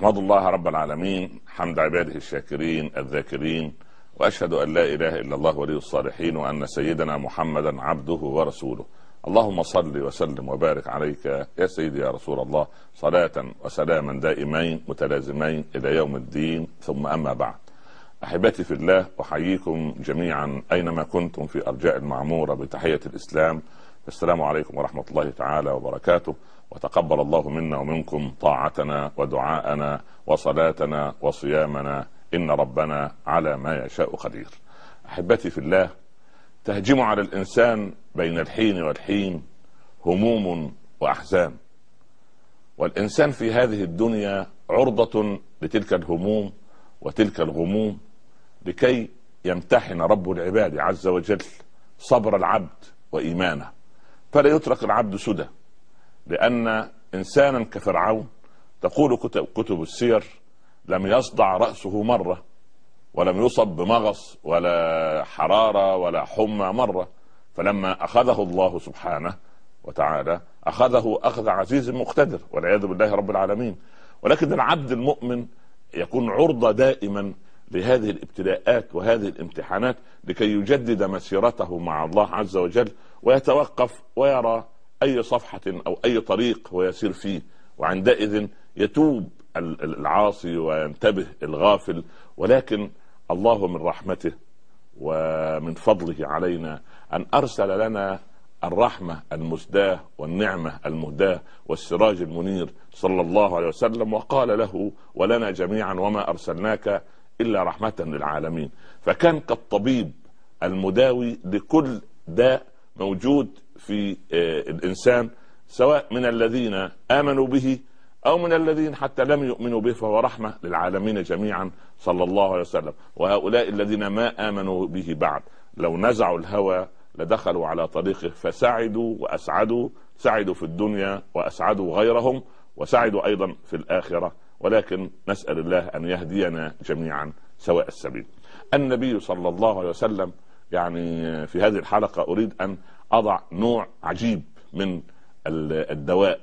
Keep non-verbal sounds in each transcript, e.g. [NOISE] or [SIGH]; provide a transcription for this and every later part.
احمد الله رب العالمين حمد عباده الشاكرين الذاكرين وأشهد أن لا إله إلا الله ولي الصالحين وأن سيدنا محمدا عبده ورسوله. اللهم صل وسلم وبارك عليك يا سيدي يا رسول الله صلاة وسلاما دائمين متلازمين إلى يوم الدين ثم أما بعد. أحبتي في الله أحييكم جميعا أينما كنتم في أرجاء المعمورة بتحية الإسلام. السلام عليكم ورحمة الله تعالى وبركاته. وتقبل الله منا ومنكم طاعتنا ودعاءنا وصلاتنا وصيامنا إن ربنا على ما يشاء قدير. أحبتي في الله تهجم على الإنسان بين الحين والحين هموم وأحزان. والإنسان في هذه الدنيا عرضة لتلك الهموم وتلك الغموم لكي يمتحن رب العباد عز وجل صبر العبد وإيمانه فلا يترك العبد سدى لأن إنسانا كفرعون تقول كتب, كتب السير لم يصدع رأسه مرة ولم يصب بمغص ولا حرارة ولا حمى مرة. فلما أخذه الله سبحانه وتعالى أخذه أخذ عزيز مقتدر والعياذ بالله رب العالمين. ولكن العبد المؤمن يكون عرضة دائما لهذه الابتلاءات وهذه الامتحانات لكي يجدد مسيرته مع الله عز وجل ويتوقف ويرى أي صفحة أو أي طريق هو يسير فيه وعندئذ يتوب العاصي وينتبه الغافل. ولكن الله من رحمته ومن فضله علينا أن أرسل لنا الرحمة المسداة والنعمة المهداة والسراج المنير صلى الله عليه وسلم وقال له ولنا جميعا وما أرسلناك إلا رحمة للعالمين. فكان كالطبيب المداوي لكل داء موجود في آه، الإنسان سواء من الذين آمنوا به أو من الذين حتى لم يؤمنوا به فهو رحمة للعالمين جميعا صلى الله عليه وسلم وهؤلاء الذين ما آمنوا به بعد لو نزعوا الهوى لدخلوا على طريقه فسعدوا وأسعدوا سعدوا في الدنيا وأسعدوا غيرهم وسعدوا أيضا في الآخرة ولكن نسأل الله أن يهدينا جميعا سواء السبيل. النبي صلى الله عليه وسلم يعني في هذه الحلقة أريد أن أضع نوع عجيب من الدواء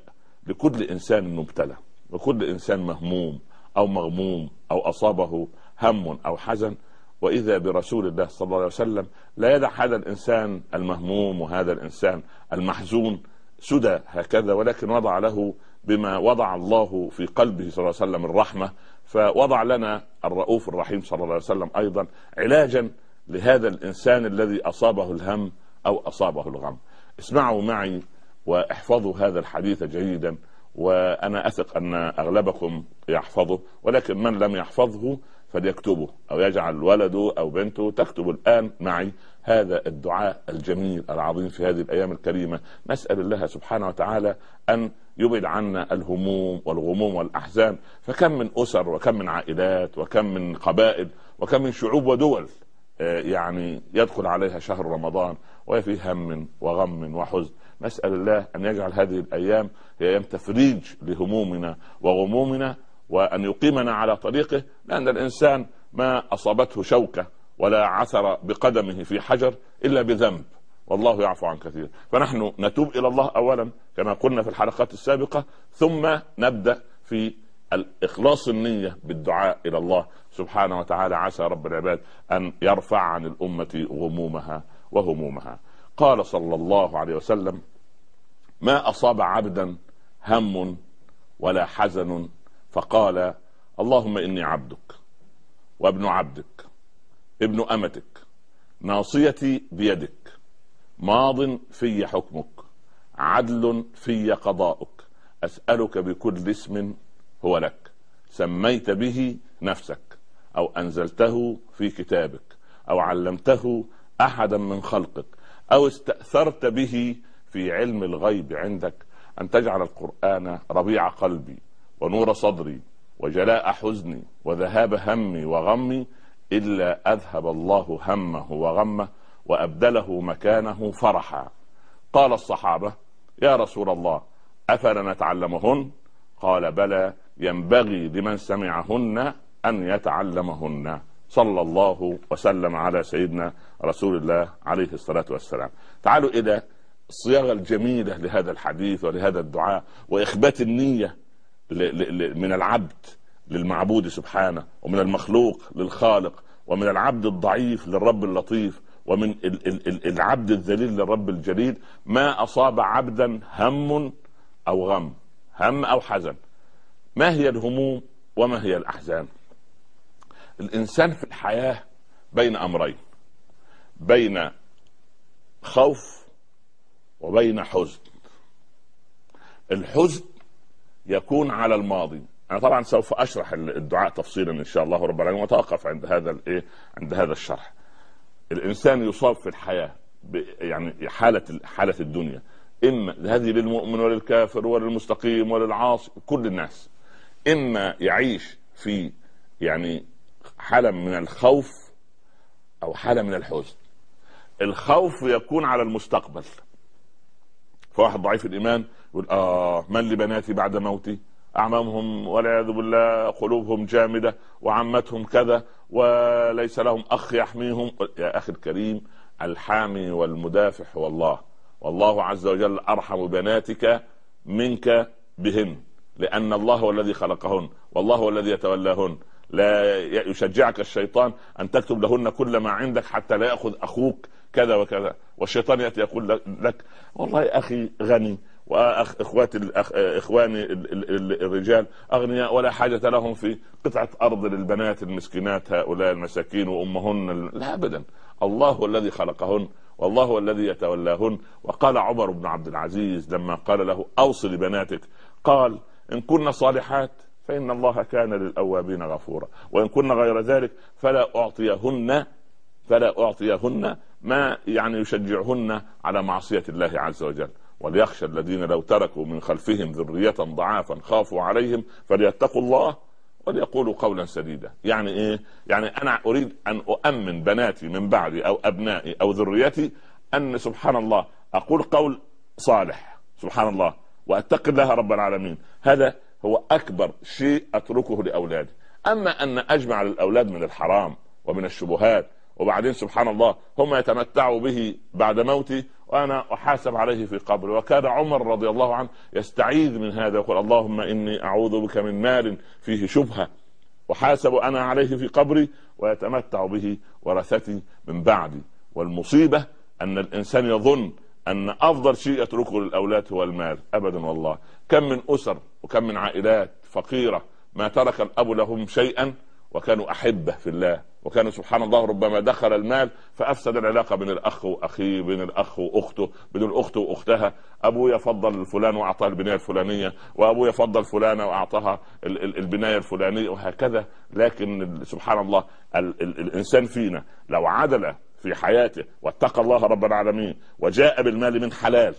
لكل إنسان مبتلى وكل إنسان مهموم أو مغموم أو أصابه هم أو حزن. وإذا برسول الله صلى الله عليه وسلم لا يدع هذا الإنسان المهموم وهذا الإنسان المحزون سدى هكذا ولكن وضع له بما وضع الله في قلبه صلى الله عليه وسلم الرحمة فوضع لنا الرؤوف الرحيم صلى الله عليه وسلم أيضا علاجا لهذا الإنسان الذي أصابه الهم أو أصابه الغم. اسمعوا معي واحفظوا هذا الحديث جيدا وأنا أثق أن أغلبكم يحفظه ولكن من لم يحفظه فليكتبه أو يجعل ولده أو بنته تكتب الآن معي هذا الدعاء الجميل العظيم في هذه الأيام الكريمة. نسأل الله سبحانه وتعالى أن يبعد عنا الهموم والغموم والأحزان. فكم من أسر وكم من عائلات وكم من قبائل وكم من شعوب ودول آه، يعني يدخل عليها شهر رمضان. وهي في هم وغم وحزن. نسأل الله أن يجعل هذه الأيام هي أيام تفريج لهمومنا وغمومنا وأن يقيمنا على طريقه لأن الإنسان ما أصابته شوكة ولا عثر بقدمه في حجر إلا بذنب. والله يعفو عن كثير. فنحن نتوب إلى الله أولا كما قلنا في الحلقات السابقة ثم نبدأ في الإخلاص النية بالدعاء إلى الله سبحانه وتعالى. عسى رب العباد أن يرفع عن الأمة غمومها. وهمومها. قال صلى الله عليه وسلم ما أصاب عبدا هم ولا حزن فقال اللهم إني عبدك وابن عبدك ابن أمتك ناصيتي بيدك ماض في حكمك عدل في قضاؤك أسألك بكل اسم هو لك سميت به نفسك أو أنزلته في كتابك أو علمته أحدا من خلقك أو استأثرت به في علم الغيب عندك أن تجعل القرآن ربيع قلبي ونور صدري وجلاء حزني وذهاب همي وغمي إلا أذهب الله همه وغمه وأبدله مكانه فرحا. قال الصحابة يا رسول الله أفلا نتعلمهن؟ قال بلى ينبغي لمن سمعهن أن يتعلمهن. صلى الله وسلم على سيدنا رسول الله عليه الصلاة والسلام. تعالوا إلى الصياغة الجميلة لهذا الحديث ولهذا الدعاء وإخبات النية من العبد للمعبود سبحانه ومن المخلوق للخالق ومن العبد الضعيف للرب اللطيف ومن العبد الذليل للرب الجليل. ما أصاب عبدا هم أو غم هم أو حزن. ما هي الهموم وما هي الأحزان؟ الإنسان في الحياة بين أمرين بين خوف وبين حزن. الحزن يكون على الماضي. أنا طبعا سوف أشرح الدعاء تفصيلا إن شاء الله رب العالمين وأتوقف عند هذا الايه عند هذا الشرح. الإنسان يصاب في الحياة يعني حالة حالة الدنيا. إما هذه للمؤمن وللكافر وللمستقيم وللعاصي كل الناس. إما يعيش في يعني حالة من الخوف أو حالة من الحزن. الخوف يكون على المستقبل. فواحد ضعيف الإيمان يقول آه من لبناتي بعد موتي؟ أعمامهم والعياذ بالله قلوبهم جامدة وعمتهم كذا وليس لهم أخ يحميهم. يا أخي الكريم الحامي والمدافع هو الله والله عز وجل أرحم بناتك منك بهن لأن الله هو الذي خلقهن والله هو الذي يتولاهن. لا يشجعك الشيطان أن تكتب لهن كل ما عندك حتى لا يأخذ أخوك كذا وكذا. والشيطان يأتي يقول لك والله أخي غني واخ إخواتي الأخ... إخواني الرجال أغنياء ولا حاجة لهم في قطعة أرض للبنات المسكينات هؤلاء المساكين وأمهن لا ابدا. الله الذي خلقهن والله هو الذي يتولاهن. وقال عمر بن عبد العزيز لما قال له اوصي لبناتك قال إن كن صالحات فإن الله كان للأوابين غفورا. وإن كن غير ذلك فلا أعطيهن فلا أعطيهن ما يعني يشجعهن على معصية الله عز وجل. وليخشى الذين لو تركوا من خلفهم ذرية ضعافا خافوا عليهم فليتقوا الله وليقولوا قولا سديدا. يعني إيه؟ يعني أنا أريد أن أؤمن بناتي من بعدي أو أبنائي أو ذريتي أن سبحان الله أقول قول صالح. سبحان الله وأتقي الله رب العالمين. هذا هو أكبر شيء أتركه لأولادي. أما أن أجمع للاولاد من الحرام ومن الشبهات وبعدين سبحان الله هم يتمتعوا به بعد موتي وأنا أحاسب عليه في قبري وكان عمر رضي الله عنه يستعيذ من هذا يقول اللهم إني أعوذ بك من مال فيه شبهة. وحاسب أنا عليه في قبري ويتمتع به ورثتي من بعدي. والمصيبة أن الإنسان يظن أن أفضل شيء يتركه للأولاد هو المال. ابدا والله. كم من أسر وكم من عائلات فقيرة ما ترك الأب لهم شيئا وكانوا أحبة في الله. وكان سبحان الله ربما دخل المال فأفسد العلاقة بين الأخ وأخيه بين الأخ وأخته بين الأخت وأختها. ابويا فضل فلان واعطاه البناية الفلانية وابويا فضل فلانة وأعطاها البناية الفلانية وهكذا. لكن سبحان الله الإنسان فينا لو عدل في حياته واتقى الله رب العالمين وجاء بالمال من حلال.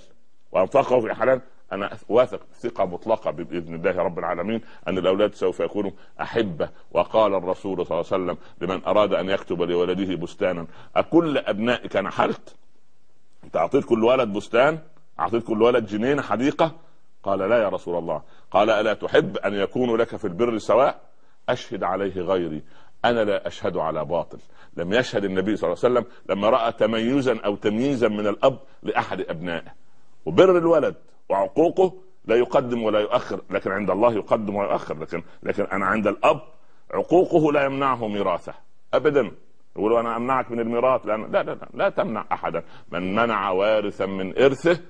وأنفقه في حلال. أنا واثق ثقة مطلقة بإذن الله رب العالمين أن الأولاد سوف يكونوا أحبة. وقال الرسول صلى الله عليه وسلم لمن أراد أن يكتب لولده بستانا أكل ابنائك نحلت أنت أعطيت كل ولد بستان؟ أعطيت كل ولد جنينة حديقة؟ قال لا يا رسول الله. قال ألا تحب أن يكونوا لك في البر سواء؟ أشهد عليه غيري. أنا لا أشهد على باطل. لم يشهد النبي صلى الله عليه وسلم لما رأى تميزا أو تمييزا من الأب لأحد أبنائه. وبر الولد وعقوقه لا يقدم ولا يؤخر لكن عند الله يقدم ويؤخر لكن لكن أنا عند الأب عقوقه لا يمنعه ميراثه. ابدا. يقول أنا أمنعك من الميراث؟ لأن لا لا لا لا تمنع احدا. من منع وارثا من إرثه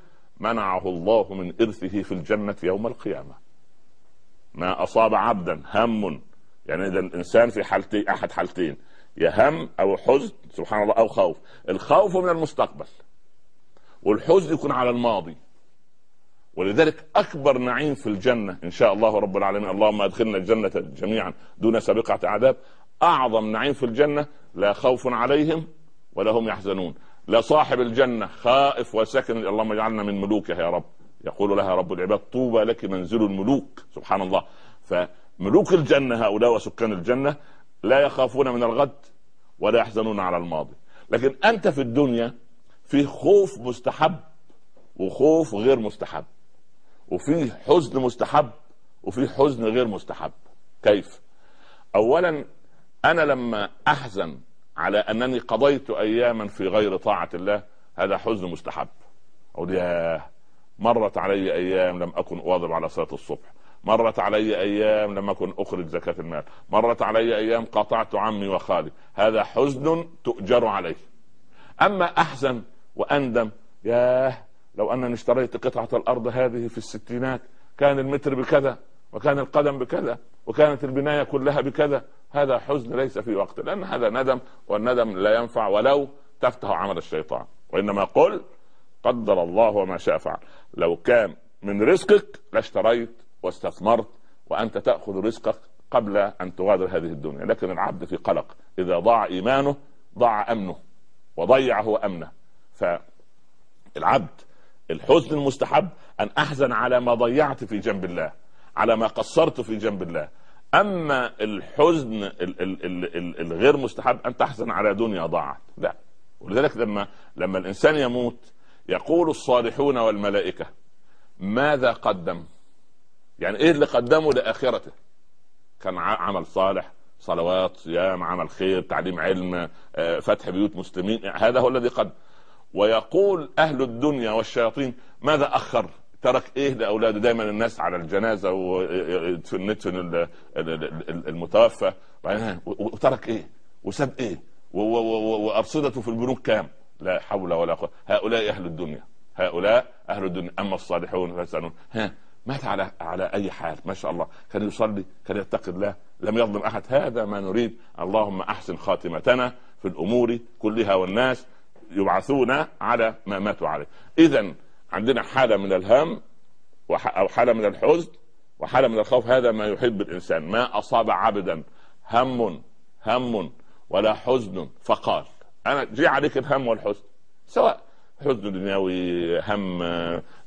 منعه الله من إرثه في الجنة يوم القيامة. ما أصاب عبدا هم يعني إذا الإنسان في حالتين أحد حالتين يا هم أو حزن سبحان الله أو خوف. الخوف من المستقبل والحزن يكون على الماضي. ولذلك أكبر نعيم في الجنة إن شاء الله رب العالمين اللهم أدخلنا الجنة جميعا دون سابقة عذاب. أعظم نعيم في الجنة لا خوف عليهم ولا هم يحزنون. لا صاحب الجنة خائف وسكن اللهم اجعلنا من ملوكها يا رب. يقول لها رب العباد طوبى لك منزل الملوك سبحان الله. فملوك الجنة هؤلاء وسكان الجنة لا يخافون من الغد ولا يحزنون على الماضي. لكن أنت في الدنيا في خوف مستحب وخوف غير مستحب وفي حزن مستحب وفي حزن غير مستحب. كيف؟ اولا أنا لما أحزن على أنني قضيت اياما في غير طاعة الله هذا حزن مستحب. أقول يا مرت علي أيام لم أكن أواظب على صلاة الصبح. مرت علي أيام لم أكن أخرج زكاة المال. مرت علي أيام قاطعت عمي وخالي. هذا حزن تؤجر عليه. أما أحزن وأندم ياه لو أنني اشتريت قطعة الأرض هذه في الستينات كان المتر بكذا وكان القدم بكذا وكانت البناية كلها بكذا. هذا حزن ليس في وقت لأن هذا ندم والندم لا ينفع ولو تفتح عمل الشيطان. وإنما قل قدر الله وما شاء فعل. لو كان من رزقك لاشتريت واستثمرت وأنت تأخذ رزقك قبل أن تغادر هذه الدنيا لكن العبد في قلق. إذا ضاع إيمانه ضاع أمنه وضيع هو أمنه. فالعبد الحزن المستحب أن أحزن على ما ضيعت في جنب الله على ما قصرت في جنب الله. أما الحزن الغير مستحب أن تحزن على دنيا ضاعت. لا. ولذلك لما لما الإنسان يموت يقول الصالحون والملائكة ماذا قدم؟ يعني إيه اللي قدمه لآخرته؟ كان عمل صالح صلوات صيام عمل خير تعليم علم آه، فتح بيوت مسلمين هذا هو الذي قدم. ويقول أهل الدنيا والشياطين ماذا أخر؟ ترك إيه لاولاده دايما الناس على الجنازة وندفن المتوفى. وترك إيه؟ وساب إيه؟ وأرصدته في البنوك كام؟ لا حول ولا قوة. هؤلاء أهل الدنيا. هؤلاء أهل الدنيا. أما الصالحون فيسألون. ها مات على على أي حال ما شاء الله. كان يصلي كان يتقي الله. لم يظلم أحد. هذا ما نريد. اللهم أحسن خاتمتنا في الأمور كلها والناس يبعثون على ما ماتوا عليه. اذا عندنا حالة من الهم أو حالة من الحزن وحالة من الخوف. هذا ما يحب الإنسان. ما أصاب عبدا هم هم ولا حزن فقال. أنا جي عليك الهم والحزن. سواء حزن دنيوي هم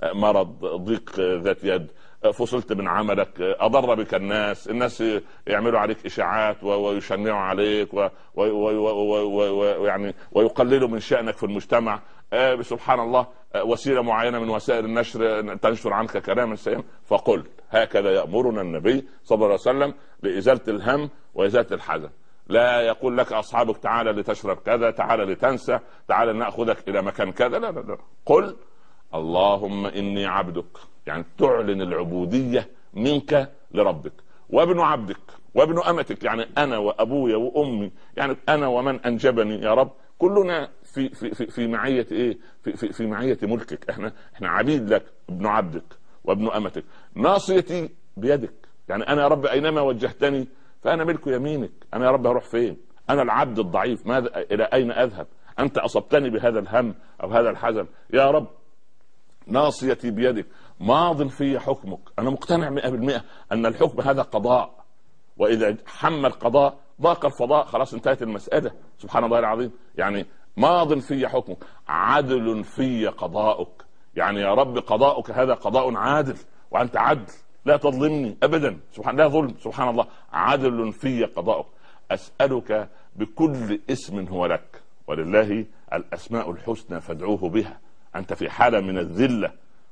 مرض ضيق ذات يد. فصلت من عملك. أضر بك الناس. الناس يعملوا عليك إشاعات ويشنعوا عليك ويعني ويقللوا من شأنك في المجتمع. آه، سبحان الله آه، وسيلة معينة من وسائل النشر تنشر عنك كلاما سيئا فقل هكذا يأمرنا النبي صلى الله عليه وسلم لإزالة الهم وإزالة الحزن. لا يقول لك أصحابك تعالى لتشرب كذا تعالى لتنسى تعالى نأخذك إلى مكان كذا لا لا لا. قل اللهم إني عبدك يعني تعلن العبودية منك لربك. وابن عبدك وابن أمتك يعني أنا وأبويا وأمي يعني أنا ومن أنجبني يا رب. كلنا في في في, في معية إيه؟ في, في في معية ملكك. إحنا إحنا عبيد لك ابن عبدك وابن أمتك. ناصيتي بيدك. يعني أنا يا رب أينما وجهتني فأنا ملك يمينك. أنا يا رب أروح فين؟ أنا العبد الضعيف. ماذا إلى أين أذهب؟ أنت أصبتني بهذا الهم أو هذا الحزن يا رب ناصيتي بيدك. ماض في حكمك. أنا مقتنع 100% أن الحكم هذا قضاء. وإذا حم القضاء ضاق الفضاء خلاص انتهت المسألة. سبحان الله العظيم. يعني ماض في حكمك. عدل في قضاؤك. يعني يا رب قضاؤك هذا قضاء عادل. وأنت عدل. لا تظلمني ابدا. سبحان لا ظلم. سبحان الله. عدل في قضاؤك. أسألك بكل اسم هو لك. ولله الأسماء الحسنى فادعوه بها. أنت في حالة من الذلة.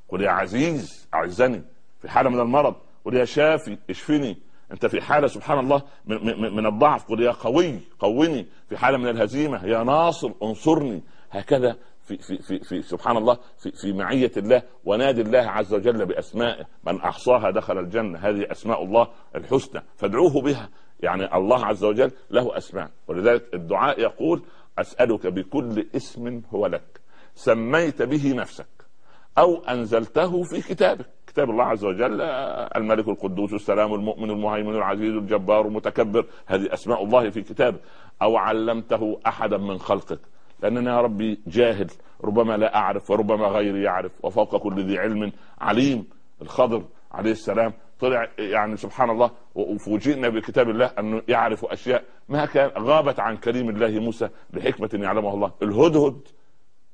قل يا عزيز أعزني. في حالة من المرض. قل يا شافي اشفني. أنت في حالة سبحان الله من, من الضعف. قل يا قوي قوني. في حالة من الهزيمة. يا ناصر انصرني. هكذا في في في, في سبحان الله في, في معية الله ونادي الله عز وجل باسمائه من أحصاها دخل الجنة. هذه أسماء الله الحسنى فادعوه بها. يعني الله عز وجل له أسماء. ولذلك الدعاء يقول أسألك بكل اسم هو لك. سميت به نفسك أو أنزلته في كتابك. كتاب الله عز وجل الملك القدوس السلام المؤمن المهيمن العزيز الجبار المتكبر. هذه أسماء الله في كتابه. أو علمته أحدا من خلقك. لأننا يا ربي جاهل ربما لا أعرف وربما غيري يعرف وفوق كل ذي علم عليم. الخضر عليه السلام طلع يعني سبحان الله وفوجئنا بكتاب الله أنه يعرف أشياء ما كان غابت عن كريم الله موسى لحكمه يعلمها الله. الهدهد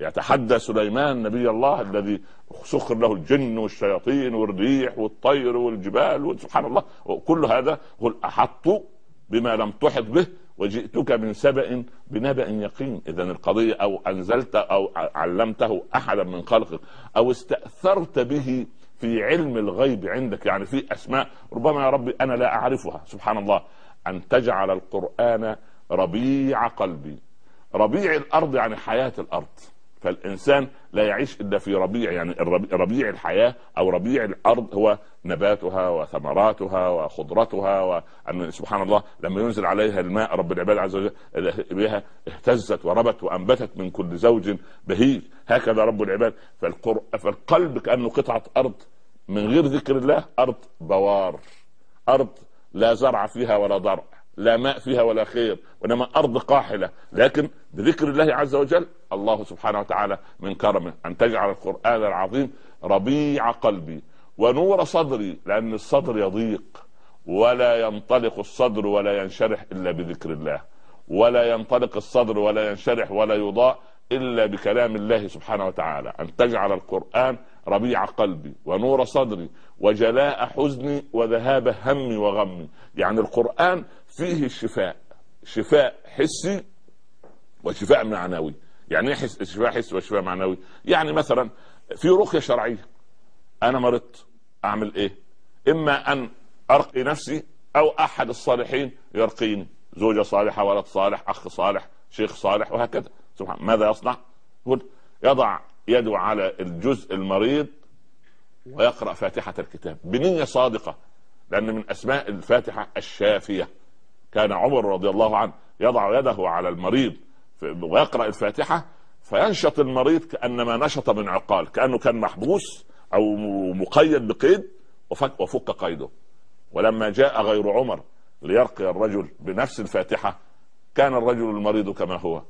يتحدى سليمان نبي الله الذي سخر له الجن والشياطين والريح والطير والجبال سبحان الله. كل هذا هو أحط بما لم تحط به وجئتك من سبأ بنبأ يقين. إذا القضية أو أنزلت أو علمته أحدا من خلقك أو استأثرت به في علم الغيب عندك يعني في أسماء ربما يا ربي أنا لا أعرفها. سبحان الله. أن تجعل القرآن ربيع قلبي. ربيع الأرض يعني حياة الأرض. فالإنسان لا يعيش إلا في ربيع يعني ربيع الحياة أو ربيع الأرض هو نباتها وثمراتها وخضرتها وأن سبحان الله لما ينزل عليها الماء رب العباد عز وجل بها اهتزت وربت وأنبتت من كل زوج بهيج. هكذا رب العباد. فالقلب كأنه قطعة أرض. من غير ذكر الله أرض بوار. أرض لا زرع فيها ولا ضرع. لا ماء فيها ولا خير وإنما أرض قاحلة. لكن بذكر الله عز وجل الله سبحانه وتعالى من كرمه. أن تجعل القرآن العظيم ربيع قلبي ونور صدري لأن الصدر يضيق. ولا ينطلق الصدر ولا ينشرح إلا بذكر الله. ولا ينطلق الصدر ولا ينشرح ولا يضاء إلا بكلام الله سبحانه وتعالى. أن تجعل القرآن ربيع قلبي ونور صدري وجلاء حزني وذهاب همي وغمي يعني القرآن فيه الشفاء شفاء حسي وشفاء معنوي. يعني إيه شفاء حسي وشفاء معنوي؟ يعني مثلا في رقية شرعية. أنا مرضت أعمل إيه؟ إما أن أرقي نفسي أو أحد الصالحين يرقيني. زوجة صالحة ولد صالح أخ صالح شيخ صالح وهكذا. سبحان ماذا يصنع؟ يضع يده على الجزء المريض ويقرأ فاتحة الكتاب بنية صادقة لأن من أسماء الفاتحة الشافية. كان عمر رضي الله عنه يضع يده على المريض ويقرأ الفاتحة فينشط المريض كأنما نشط من عقال كأنه كان محبوس أو مقيد بقيد وفك وفك قيده. ولما جاء غير عمر ليرقي الرجل بنفس الفاتحة كان الرجل المريض كما هو.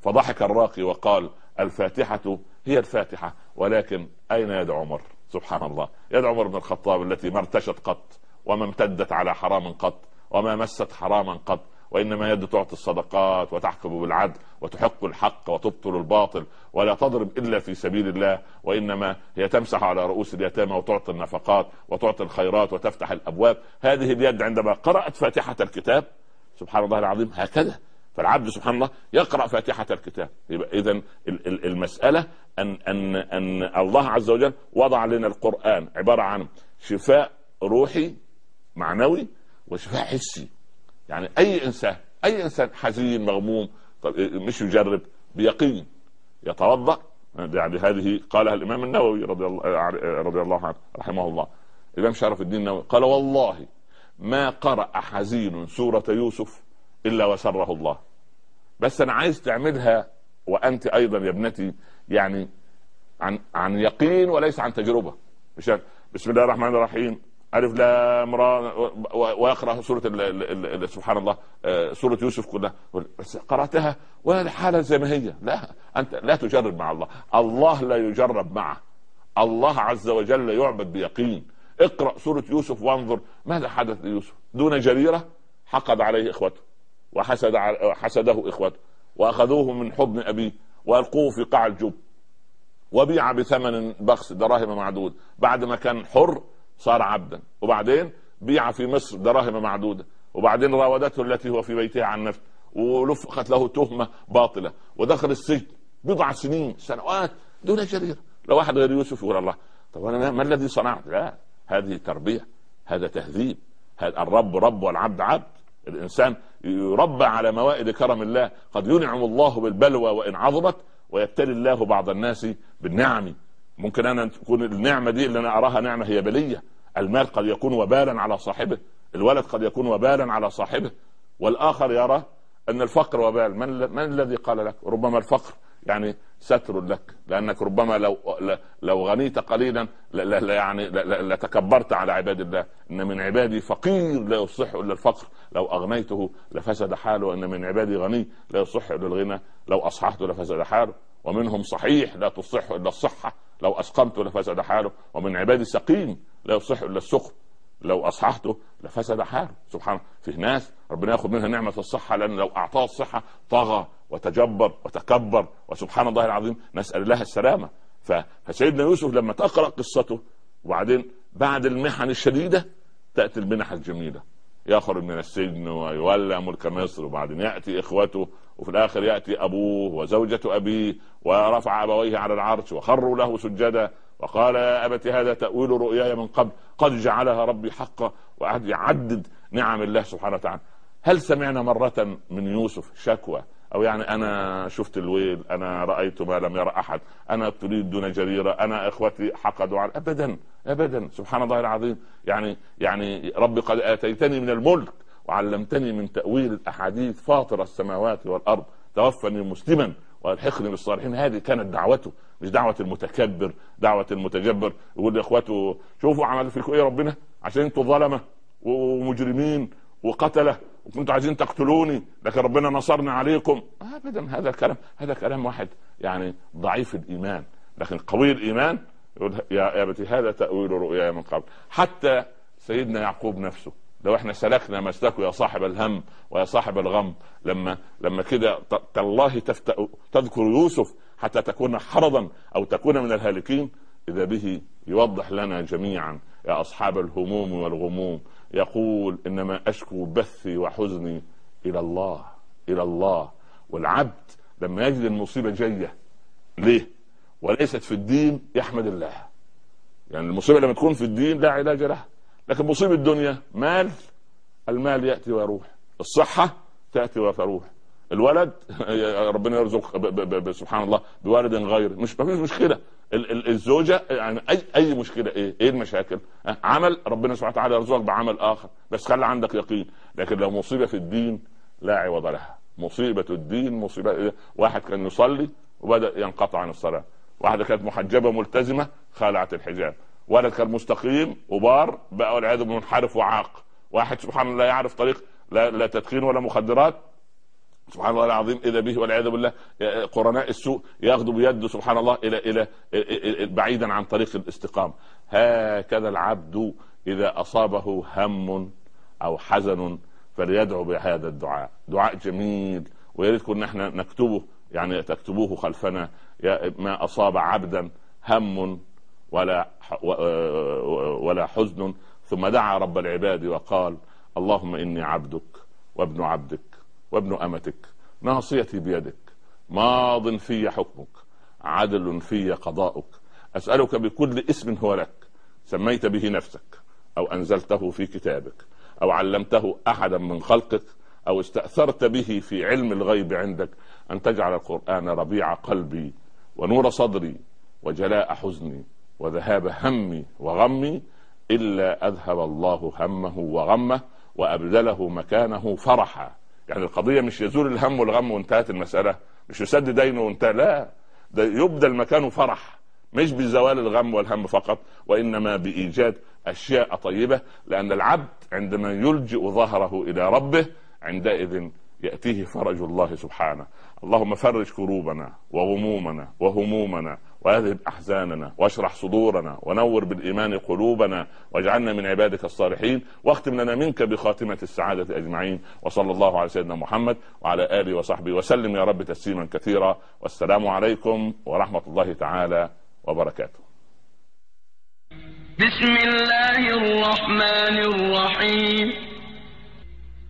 فضحك الراقي وقال الفاتحة هي الفاتحة ولكن أين يد عمر؟ سبحان الله. يد عمر بن الخطاب التي ما ارتشت قط وما امتدت على حرام قط وما مست حراما قط وإنما يد تعطي الصدقات وتحكم بالعدل وتحق الحق وتبطل الباطل ولا تضرب إلا في سبيل الله وإنما هي تمسح على رؤوس اليتامى وتعطي النفقات وتعطي الخيرات وتفتح الأبواب. هذه اليد عندما قرأت فاتحة الكتاب سبحان الله العظيم هكذا فالعبد سبحان الله يقرأ فاتحة الكتاب. يبقى اذا المسألة ان ان أن الله عز وجل وضع لنا القرآن عبارة عن شفاء روحي معنوي وشفاء حسي. يعني أي انسان أي إنسان حزين مغموم مش يجرب بيقين يتوضأ. يعني هذه قالها الإمام النووي رضي الله رضي الله عنه رحمه الله. الإمام شرف الدين النووي قال والله ما قرأ حزين سورة يوسف إلا وسره الله. بس أنا عايز تعملها وأنت أيضا يا ابنتي يعني عن عن يقين وليس عن تجربة. مش بسم الله الرحمن الرحيم. ألف لام را ويقرا سورة سبحان الله آه، سورة يوسف كلها. قرأتها والحاله زي ما هي. لا أنت لا تجرب مع الله. الله لا يجرب معه. الله عز وجل يعبد بيقين. اقرأ سورة يوسف وانظر ماذا حدث ليوسف. دون جريرة حقد عليه إخوته. وحسد حسده إخوته وأخذوه من حضن أبيه وألقوه في قاع الجب وبيع بثمن بخس دراهم معدود بعد ما كان حر صار عبدا. وبعدين بيع في مصر دراهم معدودة. وبعدين راودته التي هو في بيتها عن نفسه. ولفقت له تهمة باطلة. ودخل السجن. بضع سنين سنوات دون جريرة. لو واحد غير يوسف يقول الله طب أنا ما الذي صنعت؟ لا. هذه تربية هذا تهذيب. هذا الرب رب والعبد عبد. الإنسان يربى على موائد كرم الله. قد ينعم الله بالبلوى وإن عظمت ويبتلي الله بعض الناس بالنعم. ممكن أنا تكون النعمة دي اللي أنا أراها نعمة هي بليه المال قد يكون وبالا على صاحبه. الولد قد يكون وبالا على صاحبه. والآخر يرى أن الفقر وبال. من, من الذي قال لك؟ ربما الفقر. يعني ستر لك لأنك ربما لو لو غنيت قليلا لا لا يعني لتكبرت على عباد الله. إن من عبادي فقير لا يصح إلا الفقر. لو أغنيته لفسد حاله ان من عبادي غني لا يصح إلا الغنى. لو اصححته لفسد حاله ومنهم صحيح لا تصح إلا الصحة. لو أسقمت لفسد حاله ومن عبادي سقيم لا يصح إلا السقم. لو أصححته لفسد حاله. سبحان في ناس ربنا ياخذ منها نعمة الصحة لأن لو أعطاه الصحة طغى وتجبر وتكبر وسبحان الله العظيم نسأل الله السلامة. فسيدنا يوسف لما تقرأ قصته وبعدين بعد المحن الشديدة تأتي المنح الجميلة. يخرج من السجن ويولى ملك مصر وبعدين يأتي إخوته وفي الآخر يأتي أبوه وزوجة أبيه ورفع أبويه على العرش وخروا له سجدا. وقال يا أبت هذا تأويل رؤياي من قبل. قد جعلها ربي حقا وقعد يعدد نعم الله سبحانه وتعالى. هل سمعنا مرة من يوسف شكوى؟ أو يعني أنا شفت الويل أنا رأيت ما لم يرى أحد أنا ابتليت دون جريرة أنا إخوتي حقدوا على ابدا ابدا سبحان الله العظيم. يعني يعني ربي قد آتيتني من الملك وعلمتني من تأويل الأحاديث فاطر السماوات والأرض. توفني مسلما. والحقني بالصالحين هذه كانت دعوته مش دعوة المتكبر دعوة المتجبر. يقول لاخواته شوفوا عمل فيكم إيه ربنا عشان أنتوا ظلمة ومجرمين وقتلة وكنتوا عايزين تقتلوني لكن ربنا نصرنا عليكم. ابدا هذا كلام هذا كلام واحد يعني ضعيف الإيمان لكن قوي الإيمان. يقول يا أبتي هذا تأويل رؤياي من قبل. حتى سيدنا يعقوب نفسه لو إحنا سلكنا مسلكه يا صاحب الهم ويا صاحب الغم لما لما كده تالله تذكر يوسف حتى تكون حرضا أو تكون من الهالكين إذا به يوضح لنا جميعا يا أصحاب الهموم والغموم يقول إنما أشكو بثي وحزني إلى الله إلى الله. والعبد لما يجد المصيبة جاية ليه؟ وليست في الدين يحمد الله. يعني المصيبة لما تكون في الدين لا علاج لها. لكن مصيبة الدنيا مال المال يأتي ويروح. الصحة تأتي وتروح. الولد [LAUGHS] ربنا يرزق سبحان الله بوالد غير. مش ما فيش مشكلة. الزوجة يعني أي أي مشكلة إيه؟ إيه المشاكل؟ عمل ربنا سبحانه وتعالى يرزقك بعمل آخر. بس خلي عندك يقين. لكن لو مصيبة في الدين لا عوض لها. مصيبة الدين مصيبة إيه؟ واحد كان يصلي وبدأ ينقطع عن الصلاة. واحدة كانت محجبة ملتزمة خلعت الحجاب. ولد كان مستقيم وبار بقى والعياذ منحرف وعاق. واحد سبحان الله يعرف طريق لا, لا تدخين ولا مخدرات. سبحان الله العظيم إذا به والعياذ بالله قرناء السوء ياخذ بيده سبحان الله إلى إلى بعيدا عن طريق الاستقامة. هكذا العبد إذا أصابه هم أو حزن فليدعو بهذا الدعاء. دعاء جميل ويا ريت كنا إحنا نكتبه يعني تكتبوه خلفنا. ما أصاب عبدا هم ولا ولا حزن. ثم دعا رب العباد وقال اللهم إني عبدك وابن عبدك وابن أمتك ناصيتي بيدك ماض في حكمك عدل في قضاؤك أسألك بكل اسم هو لك سميت به نفسك أو أنزلته في كتابك أو علمته أحدا من خلقك أو استأثرت به في علم الغيب عندك أن تجعل القرآن ربيع قلبي ونور صدري وجلاء حزني وذهاب همي وغمي إلا أذهب الله همه وغمه وأبدله مكانه فرحا. يعني القضية مش يزول الهم والغم وانتهت المسألة مش يسد دينه وانتهى لا ده يبدل مكانه فرح مش بزوال الغم والهم فقط وإنما بإيجاد أشياء طيبة لأن العبد عندما يلجئ ظهره إلى ربه عندئذ يأتيه فرج الله سبحانه. اللهم فرج كروبنا وغمومنا وهمومنا واذهب أحزاننا واشرح صدورنا ونور بالإيمان قلوبنا واجعلنا من عبادك الصالحين واختم لنا منك بخاتمة السعادة أجمعين وصلى الله على سيدنا محمد وعلى آله وصحبه وسلم يا رب تسليما كثيرا والسلام عليكم ورحمة الله تعالى وبركاته. بسم الله الرحمن الرحيم